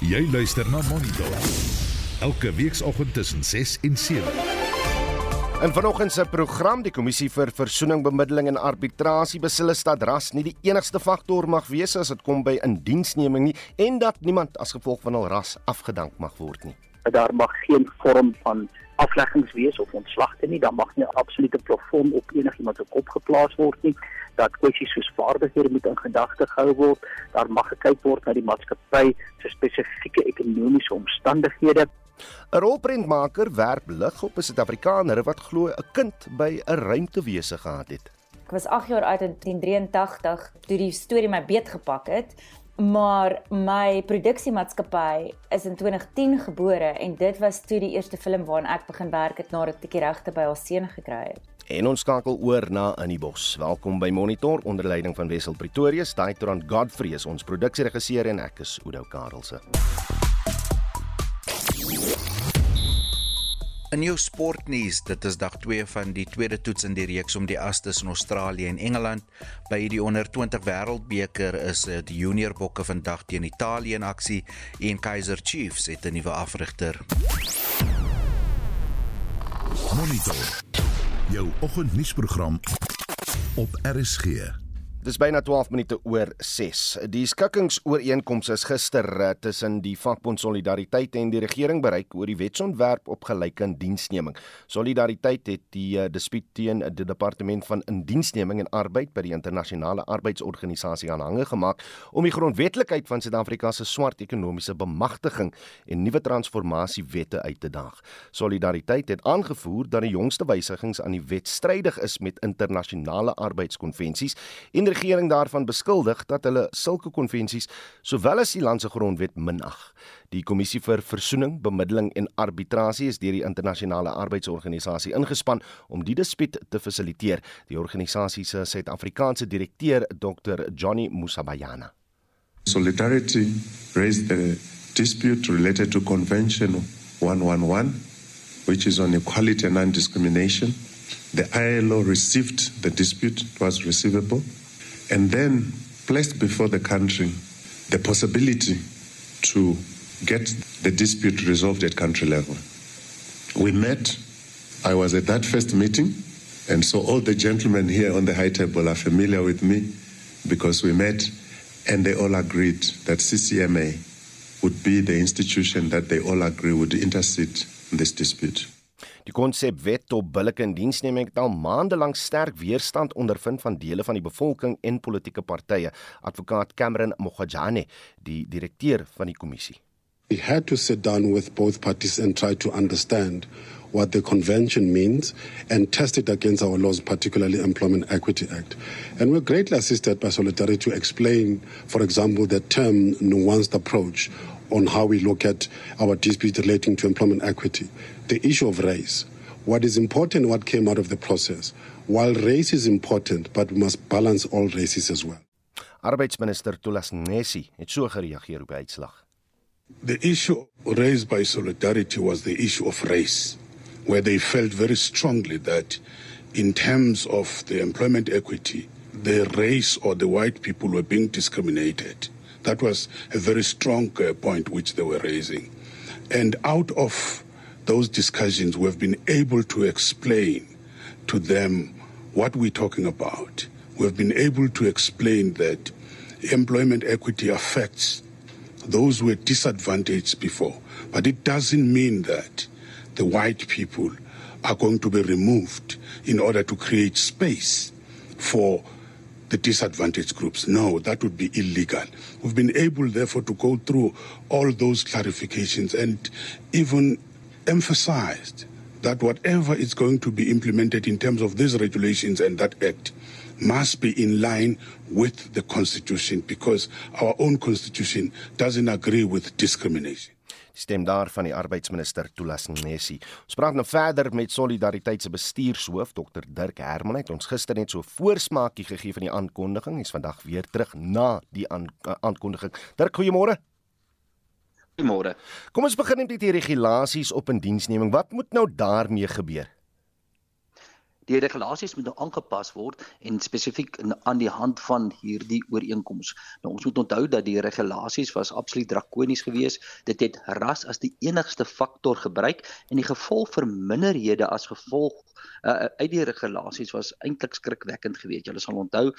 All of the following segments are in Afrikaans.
Jy luister na Monitor. Elke weekoggend tussen 6 en 7. In vanoggend se program die kommissie vir versoening, bemiddeling en arbitrasie beslis dat ras nie die enigste faktor mag wees as dit kom by indiensneming nie en dat niemand as gevolg van hul ras afgedank mag word nie. Daar mag geen vorm van afleggings wees of ontslagte nie, dan mag nie 'n absolute plafon op enigiemand se kop geplaas word nie. Dat kwessies soos vaardighede moet in gedagte gehou word. Daar mag gekyk word na die maatskappy se spesifieke ekonomiese omstandighede. 'n Rolprentmaker werp lig op 'n Suid-Afrikaner wat glo 'n kind by 'n ruimtewese gehad het. Ek was 8 jaar oud in 1983 toe die storie my beet gepak het maar my produksiemaatskappy is in 2010 gebore en dit was toe die eerste film waaraan ek begin werk het nadat ek die regte by haar seun gekry het. En ons skakel oor na In die Bos. Welkom by Monitor onder leiding van Wessel Pretorius, Daitron Godfrey is ons produksieregisseur en ek is Udo Karlse. In jou sportnuus, dit is dag 2 van die tweede toets in die reeks om die Astes in Australië en Engeland. By die onder 20 Wêreldbeker is die junior bokke vandag teen Italië in aksie en Kaizer Chiefs het 'n nuwe afrigter. Monitor. Jou oggendnuusprogram op RSG. Dis byna 12 minute oor 6. Die skikkingsooreenkoms is gister uh, tussen die vakbond Solidariteit en die regering bereik oor die wetsontwerp op gelyke indiensneming. Solidariteit het die uh, dispuut teen die departement van indiensneming en arbeid by die internasionale arbeidsorganisasie aanhange gemaak om die grondwetlikheid van Suid-Afrika se swart ekonomiese bemagtiging en nuwe transformasiewette uit te daag. Solidariteit het aangevoer dat die jongste wysigings aan die wet strydig is met internasionale arbeidskonvensies en regering daarvan beskuldig dat hulle sulke konvensies sowel as die land se grondwet minag. Die kommissie vir versoening, bemiddeling en arbitrasie is deur die internasionale arbeidsorganisasie ingespan om die dispuut te fasiliteer. Die organisasie se Suid-Afrikaanse direkteur, Dr. Johnny Musabayana. Solidarity raised the dispute related to Convention 111, which is on equality and non-discrimination. The ILO received the dispute, it was receivable. And then placed before the country the possibility to get the dispute resolved at country level. We met, I was at that first meeting, and so all the gentlemen here on the high table are familiar with me because we met and they all agreed that CCMA would be the institution that they all agree would intercede in this dispute. Die konsep wet op billike indiensneming het al maande lank sterk weerstand ondervind van dele van die bevolking en politieke partye. Advokaat Cameron Mogajane, die direkteur van die kommissie. We had to sit down with both parties and try to understand what the convention means and test it against our laws, particularly Employment Equity Act. And we're greatly assisted by Solidarity to explain, for example, the term nuanced approach on how we look at our dispute relating to employment equity. The issue of race. What is important, what came out of the process. While race is important, but we must balance all races as well. Arbeidsminister Tulas Nesi het so gereageer op die uitslag. The issue raised by Solidarity was the issue of race, where they felt very strongly that in terms of the employment equity, the race or the white people were being discriminated. That was a very strong uh, point which they were raising. And out of those discussions, we've been able to explain to them what we're talking about. We've been able to explain that employment equity affects those who were disadvantaged before. But it doesn't mean that the white people are going to be removed in order to create space for the disadvantaged groups. No, that would be illegal. We've been able, therefore, to go through all those clarifications and even emphasized that whatever is going to be implemented in terms of these regulations and that act must be in line with the Constitution because our own Constitution doesn't agree with discrimination. Stem daar van die arbeidsminister Tulas Nesi. Ons praat nou verder met Solidariteit se bestuurshoof Dr Dirk Herman het ons gister net so voorsmaakie gegee van die aankondiging. Hy's vandag weer terug na die aankondiging. Dirk, goeiemôre. Goeiemôre. Kom ons begin met die regulasies op indiensneming. Wat moet nou daarmee gebeur? Die regulasies moet nou aangepas word en spesifiek aan die hand van hierdie ooreenkoms. Nou ons moet onthou dat die regulasies was absoluut drakonies geweest. Dit het ras as die enigste faktor gebruik en die gevolg vir minderhede as gevolg uh, uit die regulasies was eintlik skrikwekkend geweest. Julle sal onthou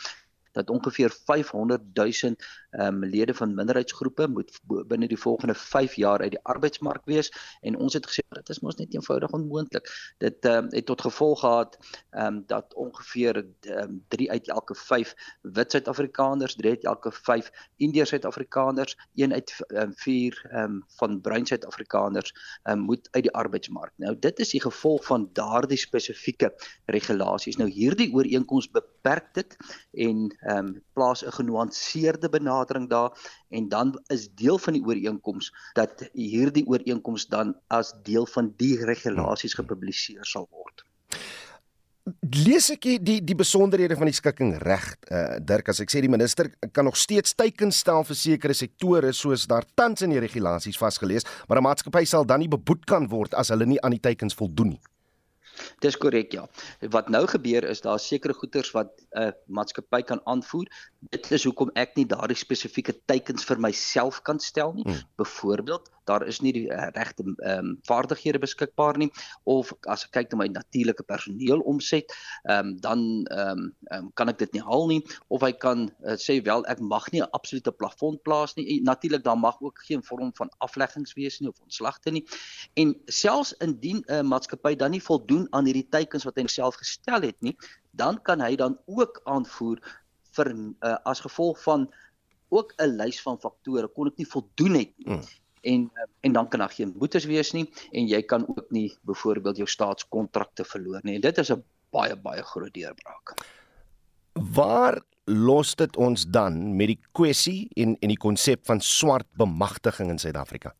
dat ongeveer 500 000 um, lede van minderheidsgroepe moet binne die volgende 5 jaar uit die arbeidsmark wees en ons het gesê dit is mos net eenvoudig onmoontlik. Dit um, het tot gevolg gehad um, dat ongeveer um, 3 uit elke 5 wit Suid-Afrikaners, 3 uit elke 5 Indiërs Suid-Afrikaners, 1 uit um, 4 um, van bruin Suid-Afrikaners um, moet uit die arbeidsmark. Nou dit is die gevolg van daardie spesifieke regulasies. Nou hierdie ooreenkoms beperk dit en ehm um, plaas 'n genuanceerde benadering daar en dan is deel van die ooreenkoms dat hierdie ooreenkoms dan as deel van die regulasies gepubliseer sal word. Lees ek die die besonderhede van die skikking reg uh, Dirk as ek sê die minister kan nog steeds teikens stel vir sekere sektore soos daar tans in die regulasies vasgelees maar 'n maatskappy sal dan nie beboet kan word as hulle nie aan die teikens voldoen nie. Dis korrek ja. Wat nou gebeur is daar sekere goederes wat 'n uh, maatskappy kan aanvoer. Dit is hoekom ek nie daardie spesifieke teikens vir myself kan stel nie. Hmm. Byvoorbeeld, daar is nie die uh, regte ehm um, vaardighede beskikbaar nie of as ek kyk na my natuurlike personeel omset, ehm um, dan ehm um, um, kan ek dit nie haal nie of hy kan uh, sê wel ek mag nie 'n absolute plafon plaas nie. Natuurlik dan mag ook geen vorm van afleggings wees nie of ontslagte nie. En selfs indien 'n uh, maatskappy dan nie voldoen aan hierdie teikens wat hy self gestel het nie, dan kan hy dan ook aanvoer vir uh, as gevolg van ook 'n lys van faktore kon ek nie voldoen het nie. Hmm. En uh, en dan kan daar geen boetes wees nie en jy kan ook nie byvoorbeeld jou staatskontrakte verloor nie. En dit is 'n baie baie groot deurbraak. Waar los dit ons dan met die kwessie en en die konsep van swart bemagtiging in Suid-Afrika?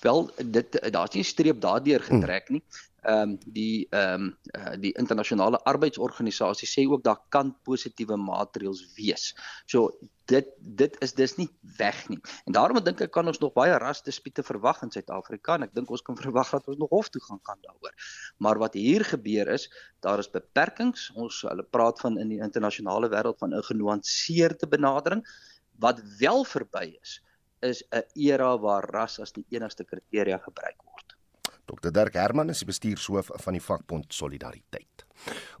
Wel, dit daar's nie 'n streep daardeur getrek nie. Ehm um, die ehm um, uh, die internasionale arbeidsorganisasie sê ook daar kan positiewe maatreëls wees. So dit dit is dis nie weg nie. En daarom dink ek kan ons nog baie rasdispute verwag in Suid-Afrika en ek dink ons kan verwag dat ons nog hof toe gaan kan daaroor. Maar wat hier gebeur is, daar is beperkings. Ons hulle praat van in die internasionale wêreld van 'n genuanceerde benadering wat wel verby is is 'n era waar ras as die enigste kriteria gebruik word. Dr Dirk Herman is die bestuurshoof van die vakbond Solidariteit.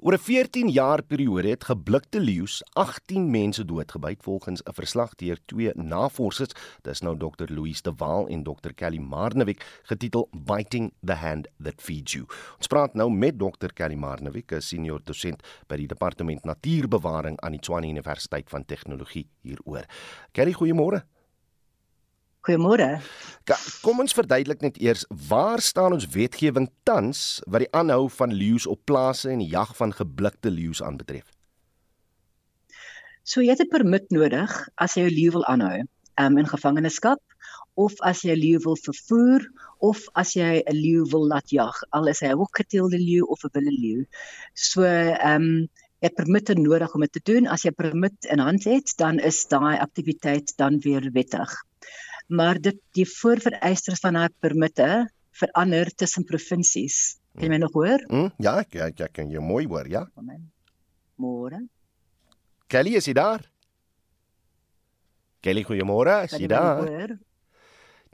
Oor 'n 14 jaar periode het geblikte leeu's 18 mense doodgebyt volgens 'n verslag deur twee navorsers, dis nou Dr Louise de Waal en Dr Kelly Marnewik, getitel Biting the Hand That Feeds You. Ons praat nou met Dr Kelly Marnewik, 'n senior dosent by die Departement Natuurbewaring aan die Tshwane Universiteit van Tegnologie hieroor. Kelly, goeiemôre. Goeiemôre. Kom ons verduidelik net eers waar staan ons wetgewing tans wat die aanhou van leeu's op plase en die jag van geblikte leeu's aanbetref. So jy het 'n permit nodig as jy 'n leeu wil aanhou um, in gevangenskap of as jy 'n leeu wil vervoer of as jy 'n leeu wil laat jag, al is hy 'n hoekgeteelde leeu of 'n wilde leeu. So ehm um, jy permitte nodig om dit te doen. As jy permit in hand het, dan is daai aktiwiteit dan weer wettig maar dit die voorvereistes van haar permitte verander tussen provinsies. Kan jy my nog hoor? Mm, ja, ek, ek, ek kan jou mooi hoor, ja. Môre. Kelly is daar. Kelly, goeiemôre. Is jy daar? Hoor?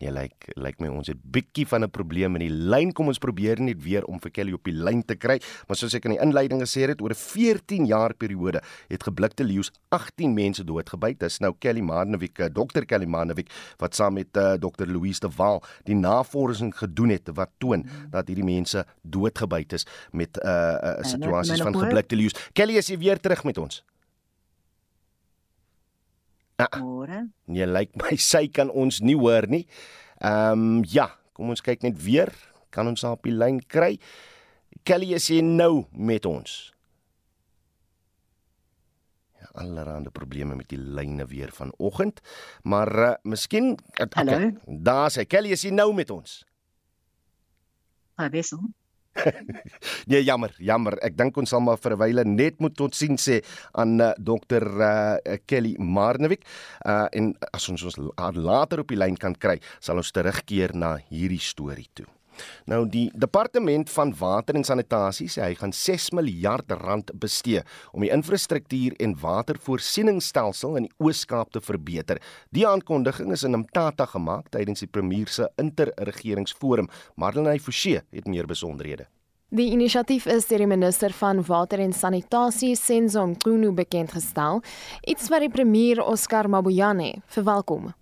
Nee, lyk like, lyk like my ons het bietjie van 'n probleem in die lyn. Kom ons probeer net weer om vir Kelly op die lyn te kry. Maar soos ek in die inleiding gesê het, oor 'n 14 jaar periode het geblikte leeu's 18 mense doodgebyt. Dis nou Kelly Marnewik, eh, Dr. Kelly Marnewik wat saam met uh, eh, Dr. Louise de Waal die navorsing gedoen het wat toon hmm. dat hierdie mense doodgebyt is met 'n uh, uh, situasies van geblikte leeu's. Kelly, is weer terug met ons? Ah, Môre. Nee, lyk like my sy kan ons nie hoor nie. Ehm um, ja, kom ons kyk net weer. Kan ons haar op die lyn kry? Kelly is hier nou met ons. Ja, allerhande probleme met die lyne weer vanoggend, maar uh, miskien okay, daar sê Kelly is hier nou met ons. Ah, wissel. nee, jammer, jammer. Ek dink ons sal maar vir 'n wyle net moet tot sien sê aan uh, dokter uh, Kelly Marnewik. Uh en as ons ons later op die lyn kan kry, sal ons terugkeer na hierdie storie toe. Nou die departement van water en sanitasie sê hy gaan 6 miljard rand bestee om die infrastruktuur en watervoorsieningsstelsel in die Oos-Kaap te verbeter. Die aankondiging is in Mtata gemaak tydens die premier se interregeringsforum. Marlenae Forsie het meer besonderhede. Die inisiatief is deur die minister van Water en Sanitasie, Senzo Mqunu, bekend gestel, iets wat die premier Oscar Mabuyane verwelkom.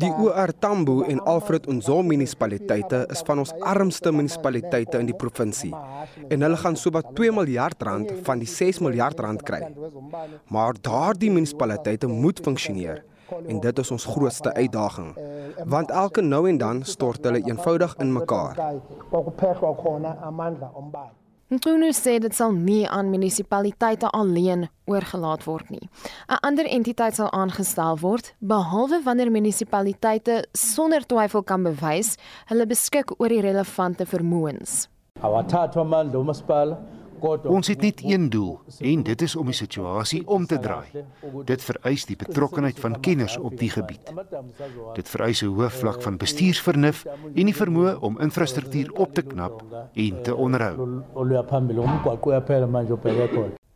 Die OR Tambo en Alfred Nzo munisipaliteite is van ons armste munisipaliteite in die provinsie. En hulle gaan sowat 2 miljard rand van die 6 miljard rand kry. Maar daardie munisipaliteite moet funksioneer. En dit is ons grootste uitdaging. Want elke nou en dan stort hulle eenvoudig in mekaar. Nkunu sê dit sal nie aan munisipaliteite alleen oorgelaat word nie. 'n Ander entiteit sal aangestel word behalwe wanneer munisipaliteite sonder twyfel kan bewys hulle beskik oor die relevante vermoëns. Awathathu amandla omasipala Ons het net een doel en dit is om die situasie om te draai. Dit vereis die betrokkenheid van kenners op die gebied. Dit vereis 'n hoë vlak van bestuursvernuf en die vermoë om infrastruktuur op te knap en te onderhou.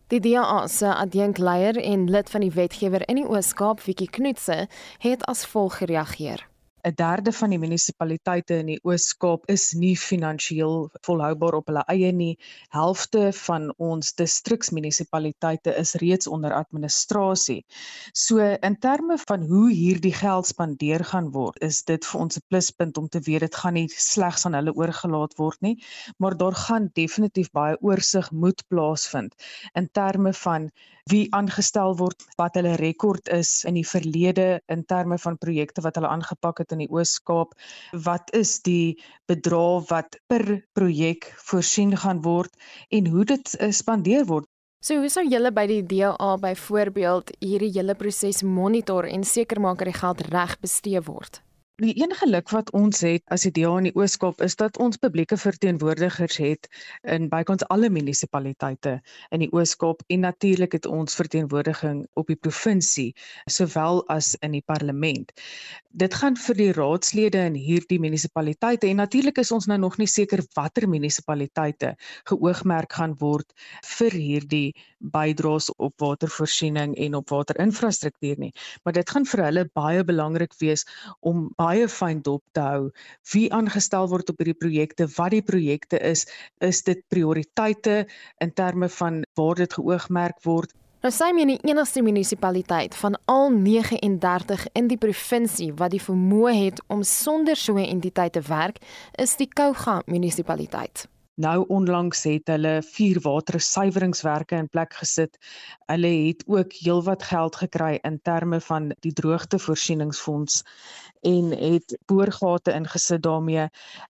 Die DA se adjunkleier en lid van die wetgewer in die Oos-Kaap, Wikie Knutse, het as volg gereageer. 'n derde van die munisipaliteite in die Oos-Kaap is nie finansiëel volhoubaar op hulle eie nie. Helfte van ons distriksmunisipaliteite is reeds onder administrasie. So in terme van hoe hierdie geld spandeer gaan word, is dit vir ons 'n pluspunt om te weet dit gaan nie slegs aan hulle oorgelaat word nie, maar daar gaan definitief baie oorsig moet plaasvind in terme van wie aangestel word, wat hulle rekord is in die verlede in terme van projekte wat hulle aangepak het in die Oos-Kaap, wat is die bedrag wat per projek voorsien gaan word en hoe dit eh, spandeer word. So hoe sou julle by die DA byvoorbeeld hierdie hele proses monitor en seker maak dat die geld reg bestee word? Die een geluk wat ons het as die DA in die Ooskaap is dat ons publieke verteenwoordigers het in bykans alle munisipaliteite in die Ooskaap en natuurlik het ons verteenwoordiging op die provinsie sowel as in die parlement. Dit gaan vir die raadslede in hierdie munisipaliteite en natuurlik is ons nou nog nie seker watter munisipaliteite geoogmerk gaan word vir hierdie bydraes op watervoorsiening en op waterinfrastruktuur nie, maar dit gaan vir hulle baie belangrik wees om baie fyn dop te hou wie aangestel word op hierdie projekte, wat die projekte is, is dit prioriteite in terme van waar dit geoogmerk word. Nou sê my die enigste munisipaliteit van al 39 in die provinsie wat die vermoë het om sonder so 'n entiteit te werk, is die Kouga munisipaliteit. Nou onlangs het hulle vier watersuiweringswerke in plek gesit. Hulle het ook heelwat geld gekry in terme van die droogtevoorsieningsfonds en het boorgate ingesit daarmee.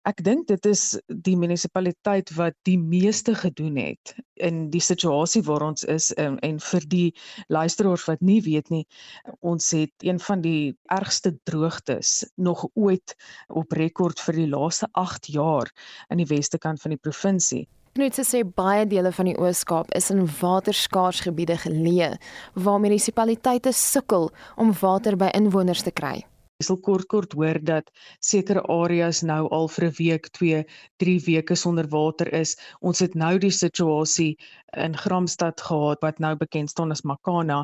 Ek dink dit is die munisipaliteit wat die meeste gedoen het in die situasie waar ons is en, en vir die luisteraars wat nie weet nie, ons het een van die ergste droogtes nog ooit op rekord vir die laaste 8 jaar in die weste kant van die provinsie. Knutse sê baie dele van die Oos-Kaap is in waterskaars gebiede geleë waar munisipaliteite sukkel om water by inwoners te kry. Ek sal kort kort hoor dat sekere areas nou al vir 'n week, 2, 3 weke sonder water is. Ons het nou die situasie in Gramstad gehad wat nou bekend staan as Makana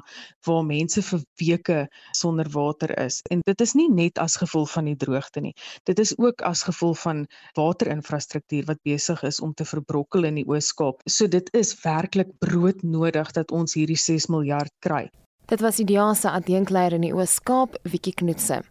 waar mense vir weke sonder water is. En dit is nie net as gevolg van die droogte nie. Dit is ook as gevolg van waterinfrastruktuur wat besig is om te verbrokkel in die Oos-Kaap. So dit is werklik broodnodig dat ons hierdie 6 miljard kry. Dit was die DEA se adjunkleier in die Oos-Kaap, Wikie Knutse.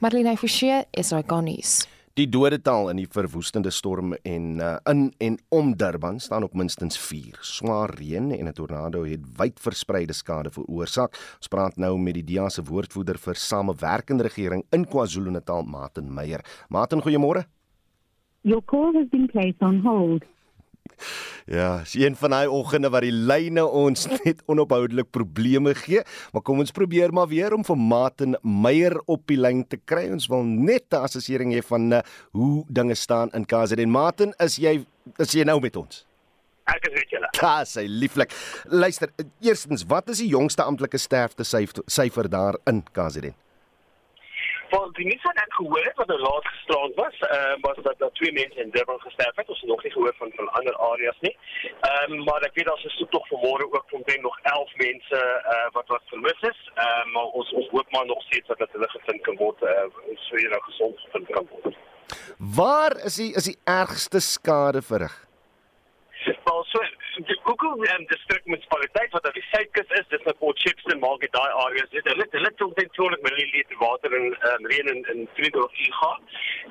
Marlene Forsie is ikonies. Die dodetal in die verwoestende storm en uh, in en om Durban staan op minstens 4. Swaar reën en 'n tornado het wyd verspreide skade veroorsaak. Ons praat nou met die DEA se woordvoerder vir samewerkende regering in KwaZulu-Natal, Martin Meyer. Martin, goeiemôre. Your call has been placed on hold. Ja, is een van daai oggende wat die lyne ons net onophoudelik probleme gee, maar kom ons probeer maar weer om vir Martin Meyer op die lyn te kry. Ons wil net 'n assessering hê van uh, hoe dinge staan in KZN. Martin, is jy is jy nou met ons? Ek is met julle. Ja, sy lieflik. Luister, eerstens, wat is die jongste amptelike sterfte syfer daar in KZN? Van die nuus wat ek gehoor het wat nou laat gisterand was, ehm uh, was dat daar twee mense in Durban gesterf het. Ons het nog nie gehoor van van ander areas nie. Ehm um, maar ek weet daar is tog vanmôre ook omtrent nog 11 mense uh, wat wat vermis is. Ehm um, maar ons ons hoop maar nog steeds dat hulle gevind kan word. Uh, so jy nou gesond gevind kan word. Waar is die is die ergste skade verrig? Die Google um, distrik munisipaliteit wat aan die suidkus is, dis net Port Shepstone, maak dit daai areas. Dit hulle hulle het omtrent 200 ml water in um, reën in in Friedhof gehad.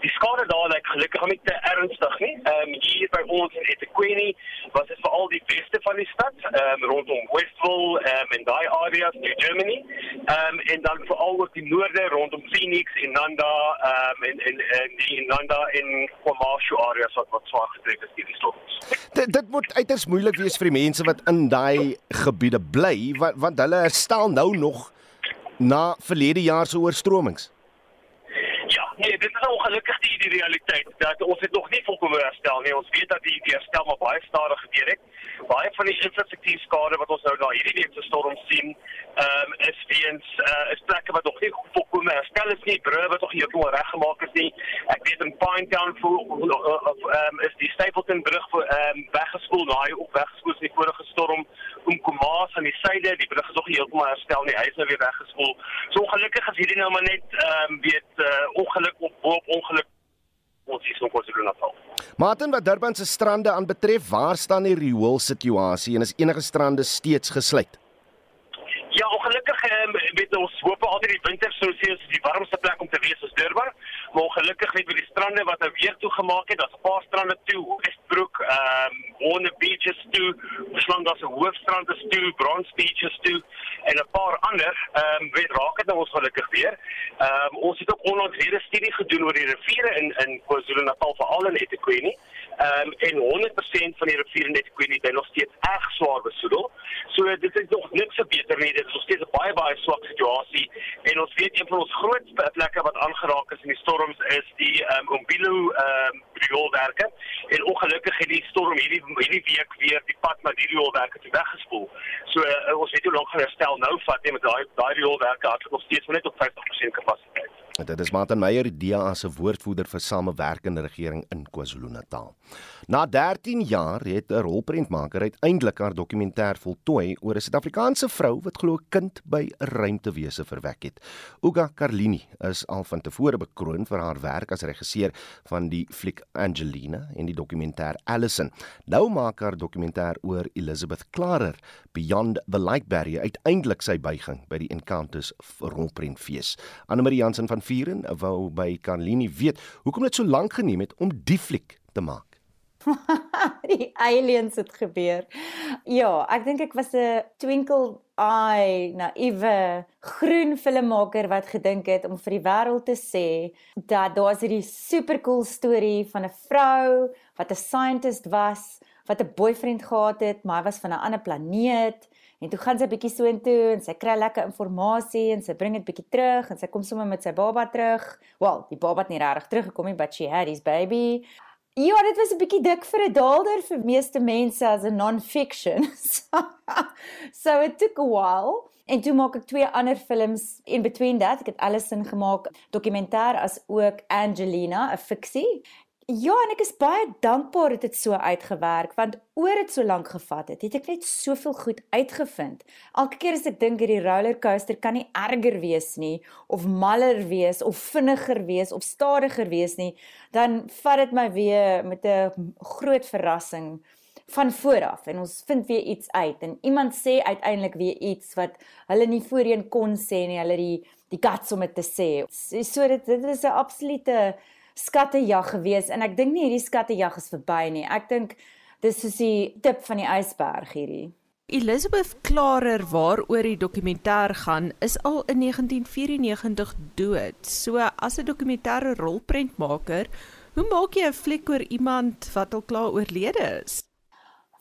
Die skade daar lyk gelukkig nie te ernstig nie. Ehm um, hier by ons in eThekwini was dit veral die weste van die stad, ehm um, rondom Westville ehm um, en daai areas in Germany. Ehm um, en dan veral ook die noorde rondom Phoenix en Nanda ehm um, en en en die Nanda en Kwamashu areas wat wat swaar getref is hierdie storms. Dit dit moet uiters moeilik wees vir die mense wat in daai gebiede bly want want hulle herstel nou nog na verlede jaar se oorstromings. Nee, dit is ongelukkig die, die realiteit dat ons het nog nie volkome herstel nie. Ons weet dat die, die herstel maar baie stadig gebeur het. Baie van die infrastruktuurskade wat ons nou na hierdie week se storm sien, ehm um, is weens uh is plekke wat nog nie volkome herstel is nie, brûe wat nog heeltemal reggemaak is nie. Ek weet in Pinetown voor of ehm um, is die Stapleton brug vir ehm um, weggespoel, daai op weggespoel in die vorige storm Komas aan die suide, die brug is nog heeltemal herstel nie. Hy is nou weer weggespoel. So ongelukkig is hierdie nou maar net ehm um, weet uh ongeluk op op ongeluk ons hier in KwaZulu-Natal. Martin wat Durban se strande aanbetref, waar staan die riool situasie en is enige strande steeds gesluit? Weet ons hoop altyd die winter sou sê is die warmste plek om te wees is Durban. Maar ongelukkig weet die strande wat nou weer toegemaak het, daar's 'n paar strande toe, Westbrook, ehm um, Warner Beaches toe, Verslang daar's 'n hoofstrand is toe, Bronze Beaches toe en 'n paar ander, ehm um, weet raak dit nou ons gelukkig weer. Ehm um, ons het ook onlangs weer 'n studie gedoen oor die riviere in in KwaZulu-Natal veral in eThekwini. Ehm um, en 100% van die riviere in eThekwini bly nog steeds erg swaar besoedel. So dit is nog niks se beter nie. Dit is nog steeds 'n baie baie swak situasie en ons weet een van ons groot plekke wat aangeraak is in die storms is die ehm um, Umbilo ehm um, rioolwerke en ongelukkig het die storm hierdie hierdie week weer die pad na die rioolwerke toe weggespoel. So uh, ons weet hoe lank gaan herstel nou vat net met daai daai rioolwerke het nog steeds net op 50% kapasiteit. Dit is Martin Meyer, die DA se woordvoerder vir samewerkende regering in KwaZulu-Natal. Na 13 jaar het 'n rolprentmaker uiteindelik haar dokumentêr voltooi oor 'n Suid-Afrikaanse vrou wat glo 'n kind by 'n ruimtewese verwek het. Uga Carlini is al van tevore bekroon vir haar werk as regisseur van die fliek Angelina en die dokumentêr Allison. Nou maak haar dokumentêr oor Elizabeth Klarer, Beyond the Light Barrier, uiteindelik sy buiging by die Encounters rolprentfees. Anne Marie Jansen van Vieren wou by Carlini weet hoekom dit so lank geneem het om die fliek te maak. die aliens het gebeur. Ja, ek dink ek was 'n twinkle eye naïewe groen filmmaker wat gedink het om vir die wêreld te sê dat daar's hierdie supercool storie van 'n vrou wat 'n scientist was, wat 'n boyfriend gehad het, maar hy was van 'n ander planeet. En toe gaan sy bietjie so intoe en sy kry lekker inligting en sy bring dit bietjie terug en sy kom sommer met sy baba terug. Well, die baba het nie regtig teruggekom nie, but she had his baby. Ja, dit was 'n bietjie dik vir 'n daalder vir meeste mense as 'n non-fiction. so it took a while. En toe maak ek twee ander films in between that. Ek het Allison gemaak, dokumentêr as ook Angelina, 'n fiksie. Ja, en ek is baie dankbaar dit so uitgewerk want oor dit so lank gevat het, het ek net soveel goed uitgevind. Elke keer as ek dink hierdie rollercoaster kan nie erger wees nie of maller wees of vinniger wees of stadiger wees nie, dan vat dit my weer met 'n groot verrassing van vooraf en ons vind weer iets uit en iemand sê uiteindelik weer iets wat hulle nie voorheen kon sê nie, hulle die die guts om dit te sê. So dit dit is 'n absolute skattejag gewees en ek dink nie hierdie skattejag is verby nie. Ek dink dis soos die tip van die ysberg hierdie. Elizabeth Klarer waaroor die dokumentêr gaan is al in 1994 dood. So as 'n dokumentêre rolprentmaker, hoe maak jy 'n fliek oor iemand wat al klaar oorlede is?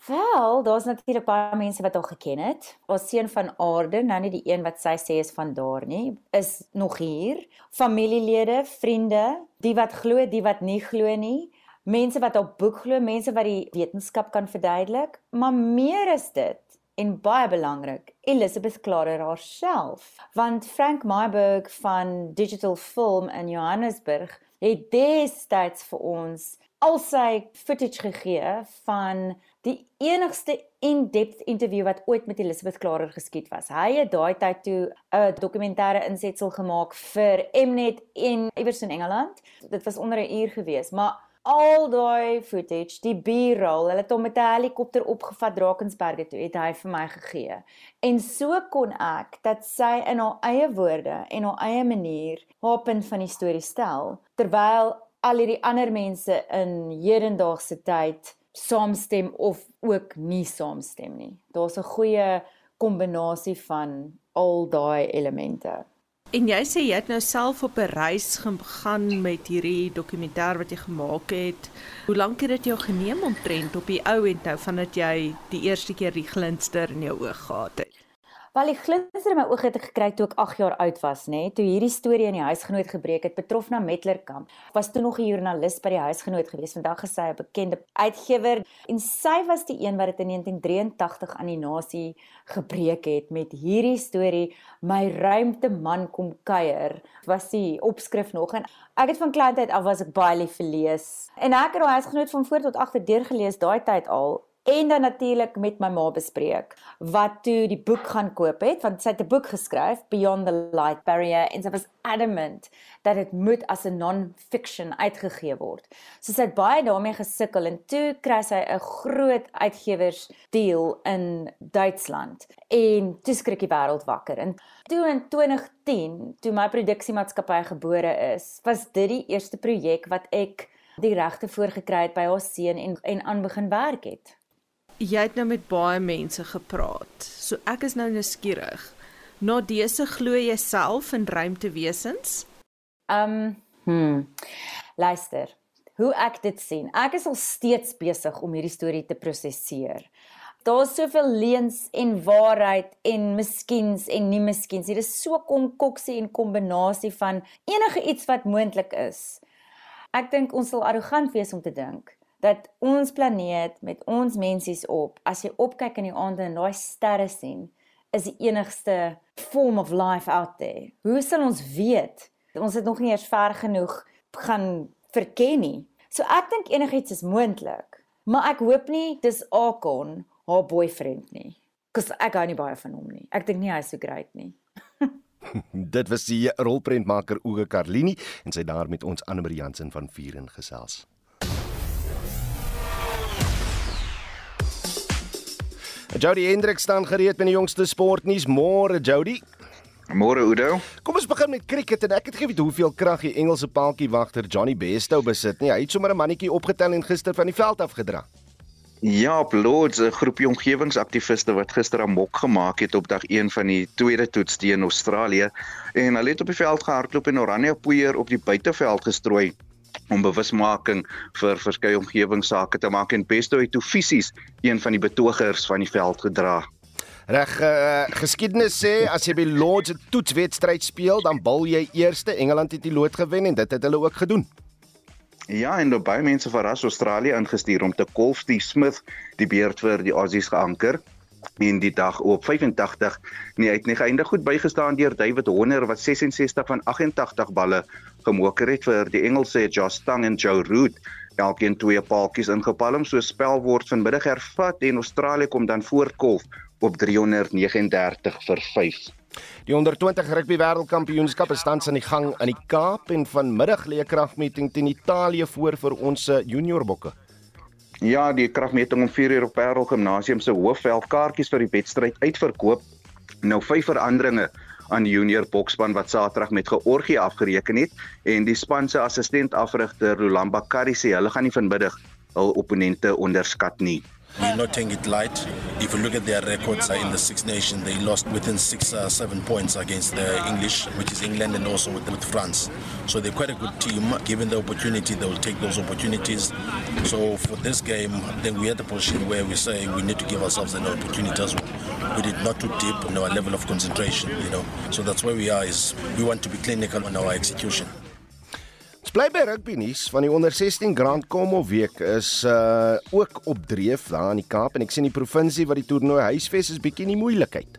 Wel, daar's natuurlik baie mense wat haar geken het. Haar seun van Aarde, nou nie die een wat sy sê is van daar nie, is nog hier. Familielede, vriende, die wat glo, die wat nie glo nie. Mense wat op boek glo, mense wat die wetenskap kan verduidelik, maar meer is dit. en baie belangrik, Elizabeth Klarer haarself, want Frank Myburg van Digital Film in Johannesburg het destyds vir ons al sy footage gegee van die enigste in-depth interview wat ooit met Elizabeth Klarer geskied was. Hy het daai tyd toe 'n dokumentêre insetsel gemaak vir Mnet in iewers in Engeland. Dit was onder 'n uur gewees, maar al daai footage, die B-roll, hulle het hom met 'n helikopter opgevat Drakensberge toe, het hy vir my gegee. En so kon ek dat sy in haar eie woorde en haar eie manier haar punt van die storie stel, terwyl al hierdie ander mense in hedendaagse tyd saamstem of ook nie saamstem nie. Daar's 'n goeie kombinasie van al daai elemente. En jy sê jy het nou self op 'n reis gegaan met hierdie dokumentêr wat jy gemaak het. Hoe lank het dit jou geneem om trend op die ou end nou vandat jy die eerste keer die glinster in jou oog gehad het? Wel die glinster in my oë het ek gekry toe ek 8 jaar oud was, nê, toe hierdie storie in die huisgenoot gebreek het, betrof na Metlerkamp. Was toe nog 'n joernalis by die huisgenoot gewees, vandag gesê 'n bekende uitgewer en sy was die een wat dit in 1983 aan die nasie gebreek het met hierdie storie My ruimte man kom kuier. Was die opskrif nog en ek het van kleintyd af was ek baie lief vir lees. En ek het daai huisgenoot van voor tot agter deur gelees daai tyd al en dan natuurlik met my ma bespreek wat toe die boek gaan koop het want sy het 'n boek geskryf Beyond the Light Barrier en sy was adamant dat dit moet as 'n non-fiction uitgegee word. So sy het baie daarmee gesukkel en toe kry sy 'n groot uitgewersdeal in Duitsland en toe skrik die wêreld wakker. En toe in 2010, toe my produksiemaatskappy gebore is, was dit die eerste projek wat ek die regte voorgekry het by haar seun en en aan begin werk het jy het nou met baie mense gepraat. So ek is nou nuuskierig. Na dese glo jy self in ruimtewesens? Um, hm. Luister. Hoe ek dit sien. Ek is al steeds besig om hierdie storie te prosesseer. Daar's soveel leuns en waarheid en miskiens en nie miskiens. Dit is so konkoksie en kombinasie van enige iets wat moontlik is. Ek dink ons sal arrogant wees om te dink dat ons planeet met ons mensies op, as jy opkyk in die aande en daai sterre sien, is die enigste form of life out there. Hoe sal ons weet? Ons het nog nie eers ver genoeg gaan verken nie. So ek dink enigiets is moontlik. Maar ek hoop nie dis Akon haar boyfriend nie. Kus ek gou nie baie van hom nie. Ek dink nie hy is so great nie. Dit was die rolprentmaker Oge Carlini en sy daar met ons Anne Marie Jansen van Vieren gesels. Jody Hendrik staan gereed met die jongste sportnuus. Môre Jody. Môre Udo. Kom ons begin met cricket en ek het geweet hoeveel krag die Engelse paaltjie wagter Johnny Bairstow besit nie. Hy het sommer 'n mannetjie opgetel en gister van die veld afgedra. Ja, op Lords 'n groepie omgewingsaktiviste wat gister amok gemaak het op dag 1 van die tweede toets teen Australië en hulle het op die veld gehardloop en oranje poeier op die buiteveld gestrooi om bewusmaking vir verskeie omgewingsake te maak en Besto het toe fisies een van die betogers van die veld gedra. Reg, uh, geskiedenis sê as jy by Lords 'n toetswedstryd speel, dan bal jy eerste. Engeland het die lood gewen en dit het hulle ook gedoen. Ja, en baie mense verras Australië ingestuur om te kolf die Smith die beurt vir die Aussies geanker in die dag op 85 nie uit nie geëindig goed bygestaan deur David Horner wat 66 van 88 balle gemoker het vir die Engelse Josh Tang en Joe Root. Elkeen twee paaltjies ingepalm so spel word vanmiddag hervat en Australië kom dan voortkolf op 339 vir 5. Die onder 20 rugby wêreldkampioenskap is tans aan die gang in die Kaap en vanmiddag lê 'n kragmeting teen Italië voor vir ons juniorbokke. Ja, die kragmeting om 4 uur op Parel Gimnasium se hoofveld kaartjies vir die wedstryd uitverkoop. Nou vyf veranderinge aan die junior boksspan wat Saterdag met Georgië afgereken het en die span se assistent afrigter Rolamba Kari sê hulle gaan nie vanmiddag hul opponente onderskat nie. We're not taking it light. If you look at their records uh, in the Six Nations, they lost within six, uh, seven points against the English, which is England, and also with, with France. So they're quite a good team. Given the opportunity, they will take those opportunities. So for this game, then we had the position where we say we need to give ourselves an opportunity as well. We did not too deep in our level of concentration, you know. So that's where we are. Is we want to be clinical on our execution. Ons bly by rugby nuus van die onder 16 Grand Como week is uh ook op dreef daar in die Kaap en ek sien die provinsie wat die toernooi huisves is bietjie in die moeilikheid.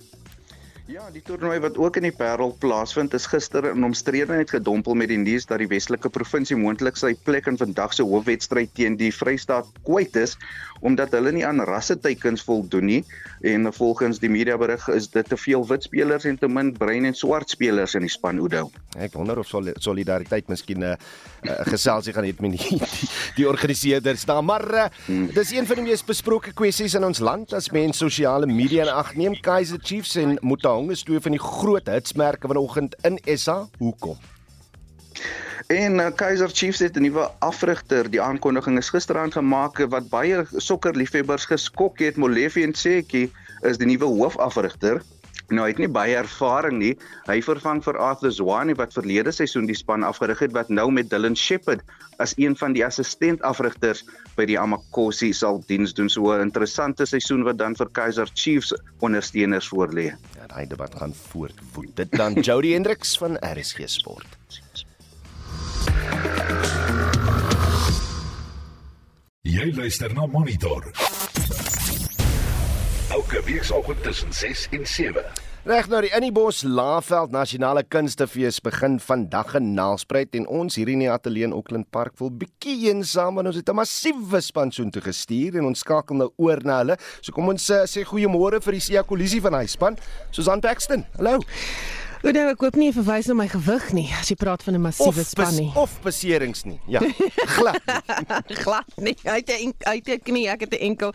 Ja, die toernooi wat ook in die Parel plaasvind is gister in omstredenheid gedompel met die nuus dat die Weselike provinsie moontlik sy plek in vandag se hoofwedstryd teen die Vrystaat kwyt is omdat hulle nie aan rasseteikens voldoen nie en volgens die media berig is dit te veel wit spelers en te min bruin en swart spelers in die span Oudo. Ek wonder of solidariteit miskien 'n uh, uh, geselsie gaan hê met die die, die organiseerders daar, maar uh, hmm. dis een van die mees besproke kwessies in ons land as mens sosiale media in ag neem. Kaizer Chiefs en Mutahong is twee van die groot hitsmerke vanoggend in SA. Hoekom? En uh, Kaizer Chiefs het 'n nuwe afrigter. Die aankondiging is gisteraand gemaak wat baie sokkerliefhebbers geskok het. Molefe en Seki is die nuwe hoofafrigter. Nou hy het nie baie ervaring nie. Hy vervang vir Arthur Zwane wat verlede seisoen die span afgerig het wat nou met Dylan Shepherd as een van die assistentafrigters by die Amakosi sal diens doen. So 'n interessante seisoen wat dan vir Kaizer Chiefs ondersteuners voorlê. Ja, daai debat gaan voortwoed. Dit dan Jody Hendricks van RSG Sport. Jy luister na Monitor. Elke weekoggend tussen 6 en 7. Reg nou die Innibos Laaveld Nasionale Kunstefees begin vandag in Nelspruit en ons hier in die ateljee in Auckland Park wil bietjie eensaam want ons het 'n massiewe span so toe gestuur en ons skakel nou oor na hulle. So kom ons uh, sê goeiemôre vir die Sia Kollisie van hy span. Susan Paxton. Hallo. Ek dink ek koop nie verwys na my gewig nie as jy praat van 'n massiewe span nie. Of beserings nie. Ja. Glad. Nie. glad nie. Het 'n het 'n knie, ek het 'n enkel.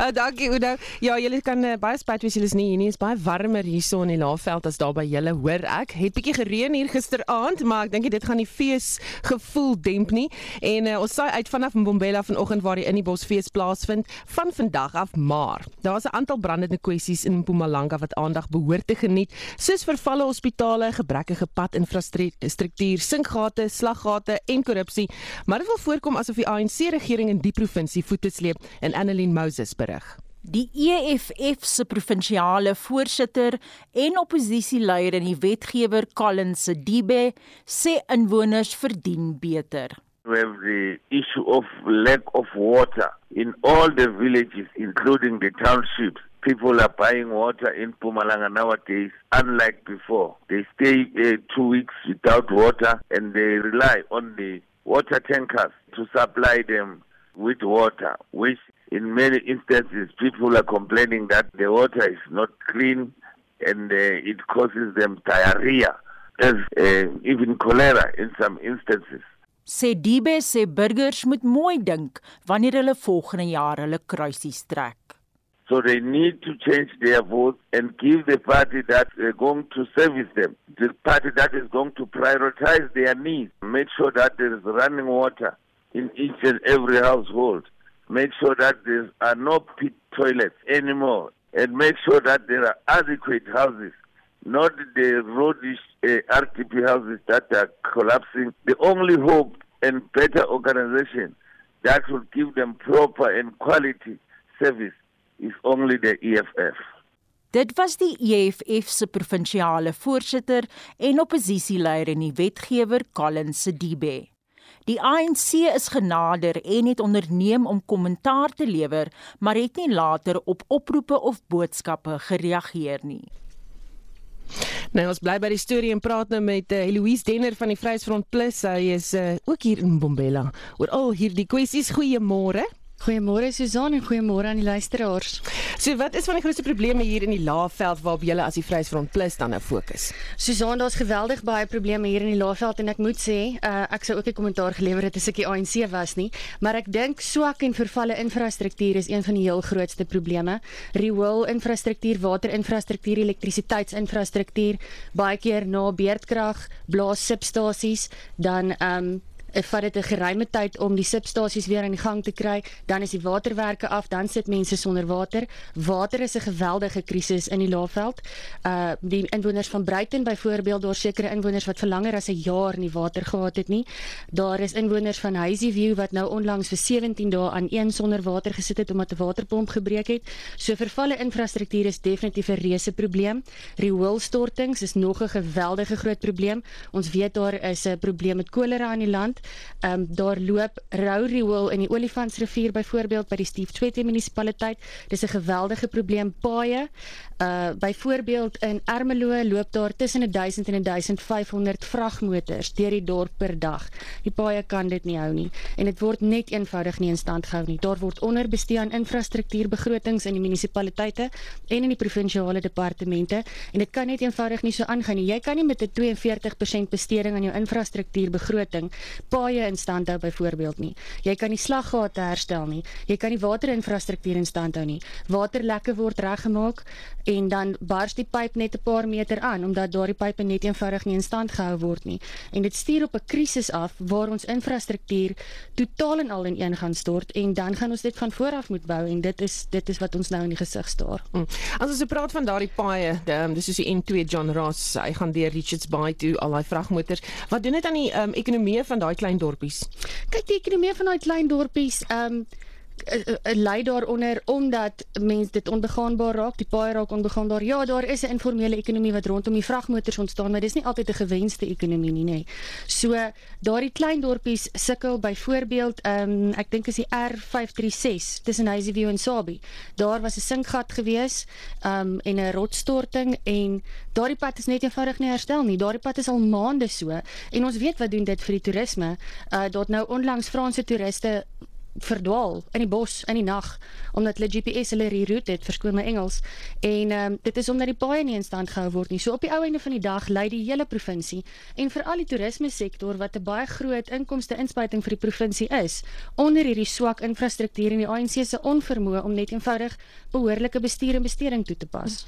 Uh, dankie Oudo. Ja, julle kan uh, baie spyt wees julle is nie hier nie. Dit is baie warmer hierso in die Laagveld as daar by julle, hoor ek. Het bietjie gereën hier gisteraand, maar ek dink dit gaan die fees gevoel demp nie. En uh, ons saai uit vanaf Mbombela vanoggend waar die in die bosfees plaasvind van vandag af, maar daar's 'n aantal brandende kwessies in Mpumalanga wat aandag behoort te geniet, soos vervalle hospitale, gebrekkige padinfrastruktuur, sinkgate, slaggate en korrupsie. Maar dit wil voorkom asof die ANC regering in die provinsie voete sleep en Annelien Moses berig. Die EFF se provinsiale voorsitter en oppositieleier en die wetgewer Colin Sidibe sê inwoners verdien beter. We have the issue of lack of water in all the villages including the townships. People are buying water in Pumalanga nowadays, unlike before. They stay uh, two weeks without water and they rely on the water tankers to supply them with water, which in many instances people are complaining that the water is not clean and uh, it causes them diarrhea, as uh, even cholera in some instances. Sê Dibe sê burgers moet mooi dink wanneer hulle volgende jaar hulle kruisies trek. So they need to change their vote and give the party that is going to service them, the party that is going to prioritize their needs, make sure that there is running water in each and every household, make sure that there are no pit toilets anymore, and make sure that there are adequate houses, not the roadish uh, RTP houses that are collapsing. The only hope and better organization that will give them proper and quality service is only the EFF. Dit was die EFF se provinsiale voorsitter en oppositieleier en die wetgewer Colin Sidibe. Die ANC is genader en het onderneem om kommentaar te lewer, maar het nie later op oproepe of boodskappe gereageer nie. Nou ons bly by die storie en praat nou met uh, Eloise Denner van die Vryheidsfront Plus. Hy is uh, ook hier in Bombela. Oor al hierdie kwessies, goeiemôre. Goeiemôre Susan en goeiemôre aan die luisteraars. So wat is van die grootste probleme hier in die Laagveld waarop julle as die Vryheidsfront Plus dan nou fokus? Susan, daar's geweldig baie probleme hier in die Laagveld en ek moet sê, uh, ek sou ook 'n kommentaar gelewer het as ek die ANC was nie, maar ek dink swak en vervalle infrastruktuur is een van die heel grootste probleme. Rewil infrastruktuur, waterinfrastruktuur, elektrisiteitsinfrastruktuur, baie keer na beerdkrag, blaas substasies, dan ehm um, vat dit 'n geruime tyd om die substasies weer aan die gang te kry, dan is die waterwerke af, dan sit mense sonder water. Water is 'n geweldige krisis in die Laagveld. Uh die inwoners van Bruiten byvoorbeeld, daar sekerre inwoners wat vir langer as 'n jaar nie water gehad het nie. Daar is inwoners van Hazyview wat nou onlangs vir 17 dae aan een sonder water gesit het omdat 'n waterpomp gebreek het. So vervalle infrastruktuur is definitief 'n reuse probleem. Rioolstortings is nog 'n geweldige groot probleem. Ons weet daar is 'n probleem met kolera in die land Ehm um, daar loop rou riool in die Olifantsrivier byvoorbeeld by die Steve Tshwete munisipaliteit. Dis 'n geweldige probleem paaie. Uh byvoorbeeld in Ermelo loop daar tussen 1000 en 1500 vragmotors deur die dorp per dag. Die paaie kan dit nie hou nie en dit word net eenvoudig nie in stand gehou nie. Daar word onderbestee aan infrastruktuurbegrotings in die munisipaliteite en in die provinsiale departemente en dit kan net eenvoudig nie so aangaan nie. Jy kan nie met 'n 42% besteding aan jou infrastruktuurbegroting paaie in stand hou byvoorbeeld nie. Jy kan nie slaggate herstel nie. Jy kan nie waterinfrastruktuur in stand hou nie. Waterlekke word reggemaak en dan bars die pyp net 'n paar meter aan omdat daardie pype net eenvoudig nie in stand gehou word nie. En dit stuur op 'n krisis af waar ons infrastruktuur totaal en al ineen gaan stort en dan gaan ons dit van voor af moet bou en dit is dit is wat ons nou in die gesig staar. Mm. As ons praat van daardie paaie, ehm, dis soos die N2 John Ross, hy gaan deur Richards Bay toe al daai vragmotors. Wat doen dit aan die um, ekonomie van daai klein dorpies? Kyk, die ekonomie van daai klein dorpies, ehm um, lei daaronder omdat mense dit onbegaanbaar raak, die paai raak onbegaanbaar. Ja, daar is 'n informele ekonomie wat rondom die vragmotors ontstaan, maar dis nie altyd 'n gewenste ekonomie nie, nê. So daardie klein dorpies sukkel byvoorbeeld, um, ek dink is die R536 tussen Hazyview en Sabie. Daar was 'n sinkgat gewees, um, en 'n rotsstorting en daardie pad is net eenvoudig nie herstel nie. Daardie pad is al maande so en ons weet wat doen dit vir die toerisme. Uh, daar nou onlangs Franse toeriste verdwaal in die bos in die nag omdat hulle GPS hulle reroute het verskoon my Engels en um, dit is omdat die paaie nie in stand gehou word nie. So op die ou einde van die dag lei die hele provinsie en veral die toerisme sektor wat 'n baie groot inkomste inspuiting vir die provinsie is onder hierdie swak infrastruktuur en die ANC se onvermoë om net eenvoudig behoorlike bestuur en besteding toe te pas.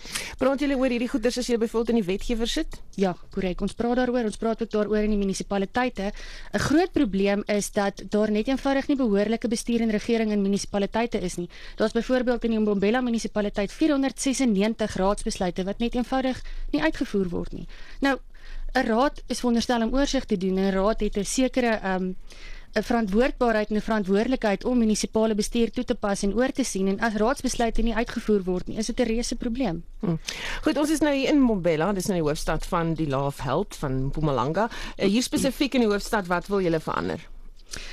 Praat julle oor hierdie goeders as jy byvoorbeeld in die wetgewer sit? Ja, korrek. Ons praat daaroor. Ons praat ook daaroor in die munisipaliteite. 'n Groot probleem is dat daar net eenvoudig nie behoorlike bestuur en regering in munisipaliteite is nie. Daar's byvoorbeeld in die Mbombela munisipaliteit 496 raadsbesluite wat net eenvoudig nie uitgevoer word nie. Nou 'n raad is veronderstel om oorsig te doen en 'n raad het 'n sekere um 'n verantwoordbaarheid en 'n verantwoordelikheid om munisipale bestuur toe te pas en oor te sien en as raadsbesluite nie uitgevoer word nie, is dit 'n reuse probleem. Hm. Goed, ons is nou hier in Mbombela, dis nou die hoofstad van die Love Health van Mpumalanga. Uh, hier spesifiek in die hoofstad, wat wil julle verander?